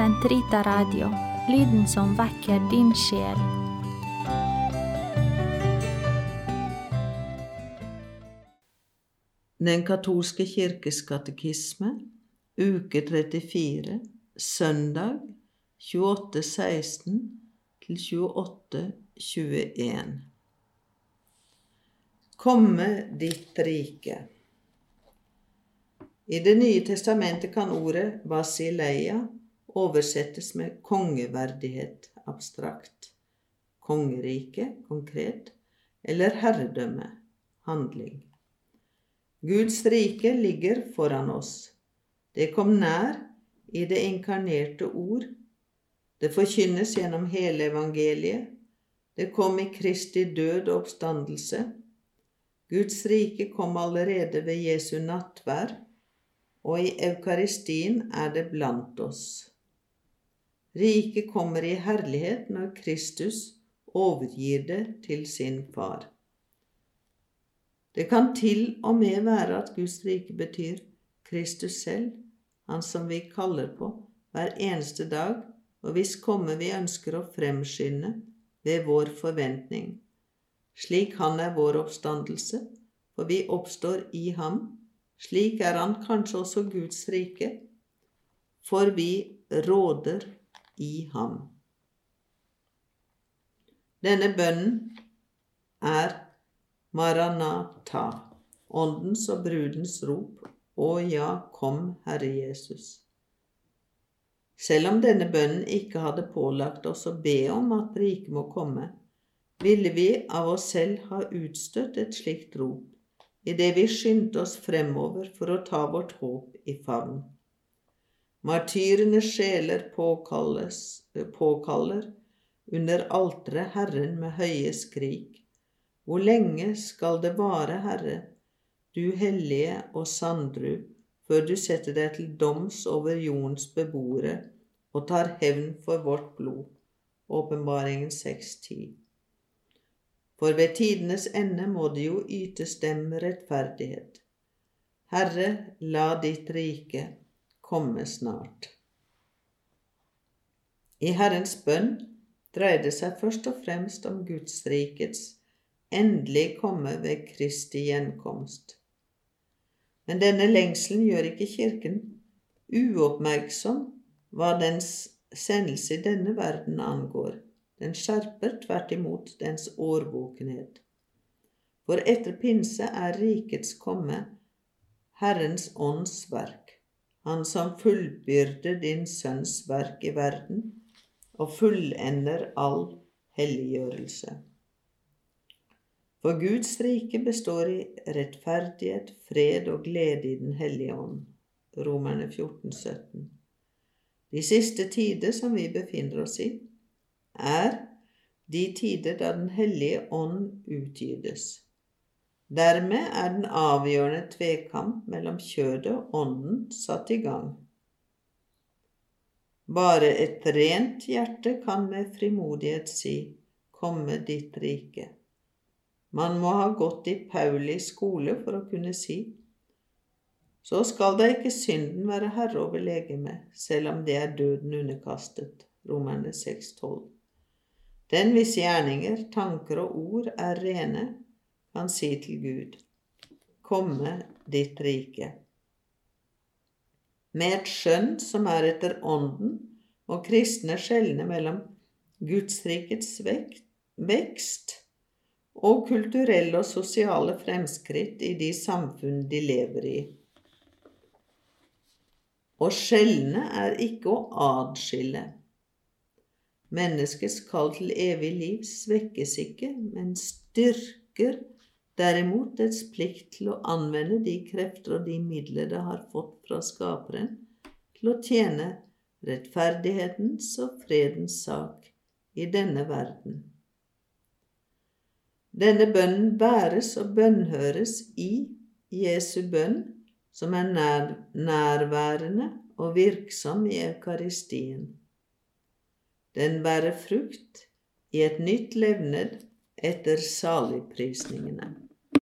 Sentrita Radio, lyden som vekker din sjel. Den katolske kirkes katekisme, uke 34, søndag 28.16 til 28.21. Komme ditt rike. I Det nye testamentet kan ordet basileia oversettes med kongeverdighet abstrakt, kongerike konkret, eller herredømme handling. Guds rike ligger foran oss. Det kom nær i det inkarnerte ord. Det forkynnes gjennom hele evangeliet. Det kom i Kristi død og oppstandelse. Guds rike kom allerede ved Jesu nattvær, og i eukaristien er det blant oss. Riket kommer i herlighet når Kristus overgir det til sin far. Det kan til og med være at Guds rike betyr Kristus selv, Han som vi kaller på hver eneste dag, og hvis komme vi ønsker å fremskynde ved vår forventning. Slik Han er vår oppstandelse, for vi oppstår i Ham. Slik er Han kanskje også Guds rike, for vi råder i Ham. Denne bønnen er Maranata, Åndens og brudens rop, Å ja, kom, Herre Jesus. Selv om denne bønnen ikke hadde pålagt oss å be om at riket må komme, ville vi av oss selv ha utstøtt et slikt rop idet vi skyndte oss fremover for å ta vårt håp i favn. Martyrenes sjeler påkaller under alteret Herren med høye skrik. Hvor lenge skal det vare, Herre, du hellige og sandru, før du setter deg til doms over jordens beboere og tar hevn for vårt blod? Åpenbaringen 6.10. For ved tidenes ende må det jo ytes dem rettferdighet. Herre, la ditt rike komme snart. I Herrens bønn dreier det seg først og fremst om Guds rikets endelig komme ved Kristi gjenkomst. Men denne lengselen gjør ikke Kirken uoppmerksom hva dens sendelse i denne verden angår. Den skjerper tvert imot dens årvåkenhet. For etter pinse er rikets komme Herrens ånds verk, Han som fullbyrder din Sønns verk i verden og fullender all helliggjørelse. For Guds rike består i rettferdighet, fred og glede i Den hellige ånd. Romerne 14, 17. De siste tider som vi befinner oss i, er de tider da Den hellige ånd utgytes. Dermed er den avgjørende tvekamp mellom kjødet og ånden satt i gang. Bare et rent hjerte kan med frimodighet si, Komme ditt rike. Man må ha gått i Pauli skole for å kunne si så skal da ikke synden være herre over legemet, selv om det er døden underkastet. Romerne 6,12. Den hvis gjerninger, tanker og ord er rene, kan si til Gud, komme ditt rike. Med et skjønn som er etter ånden, og kristne skjelne mellom Gudsrikets vekst og kulturelle og sosiale fremskritt i de samfunn de lever i. Å skjelne er ikke å adskille. Menneskets kall til evig liv svekkes ikke, men styrker derimot dets plikt til å anvende de krefter og de midler det har fått fra Skaperen, til å tjene rettferdighetens og fredens sak i denne verden. Denne bønnen bæres og bønnhøres i Jesu bønn, som er nær, nærværende og virksom i Eukaristien. Den bærer frukt i et nytt levned etter saligprisningene.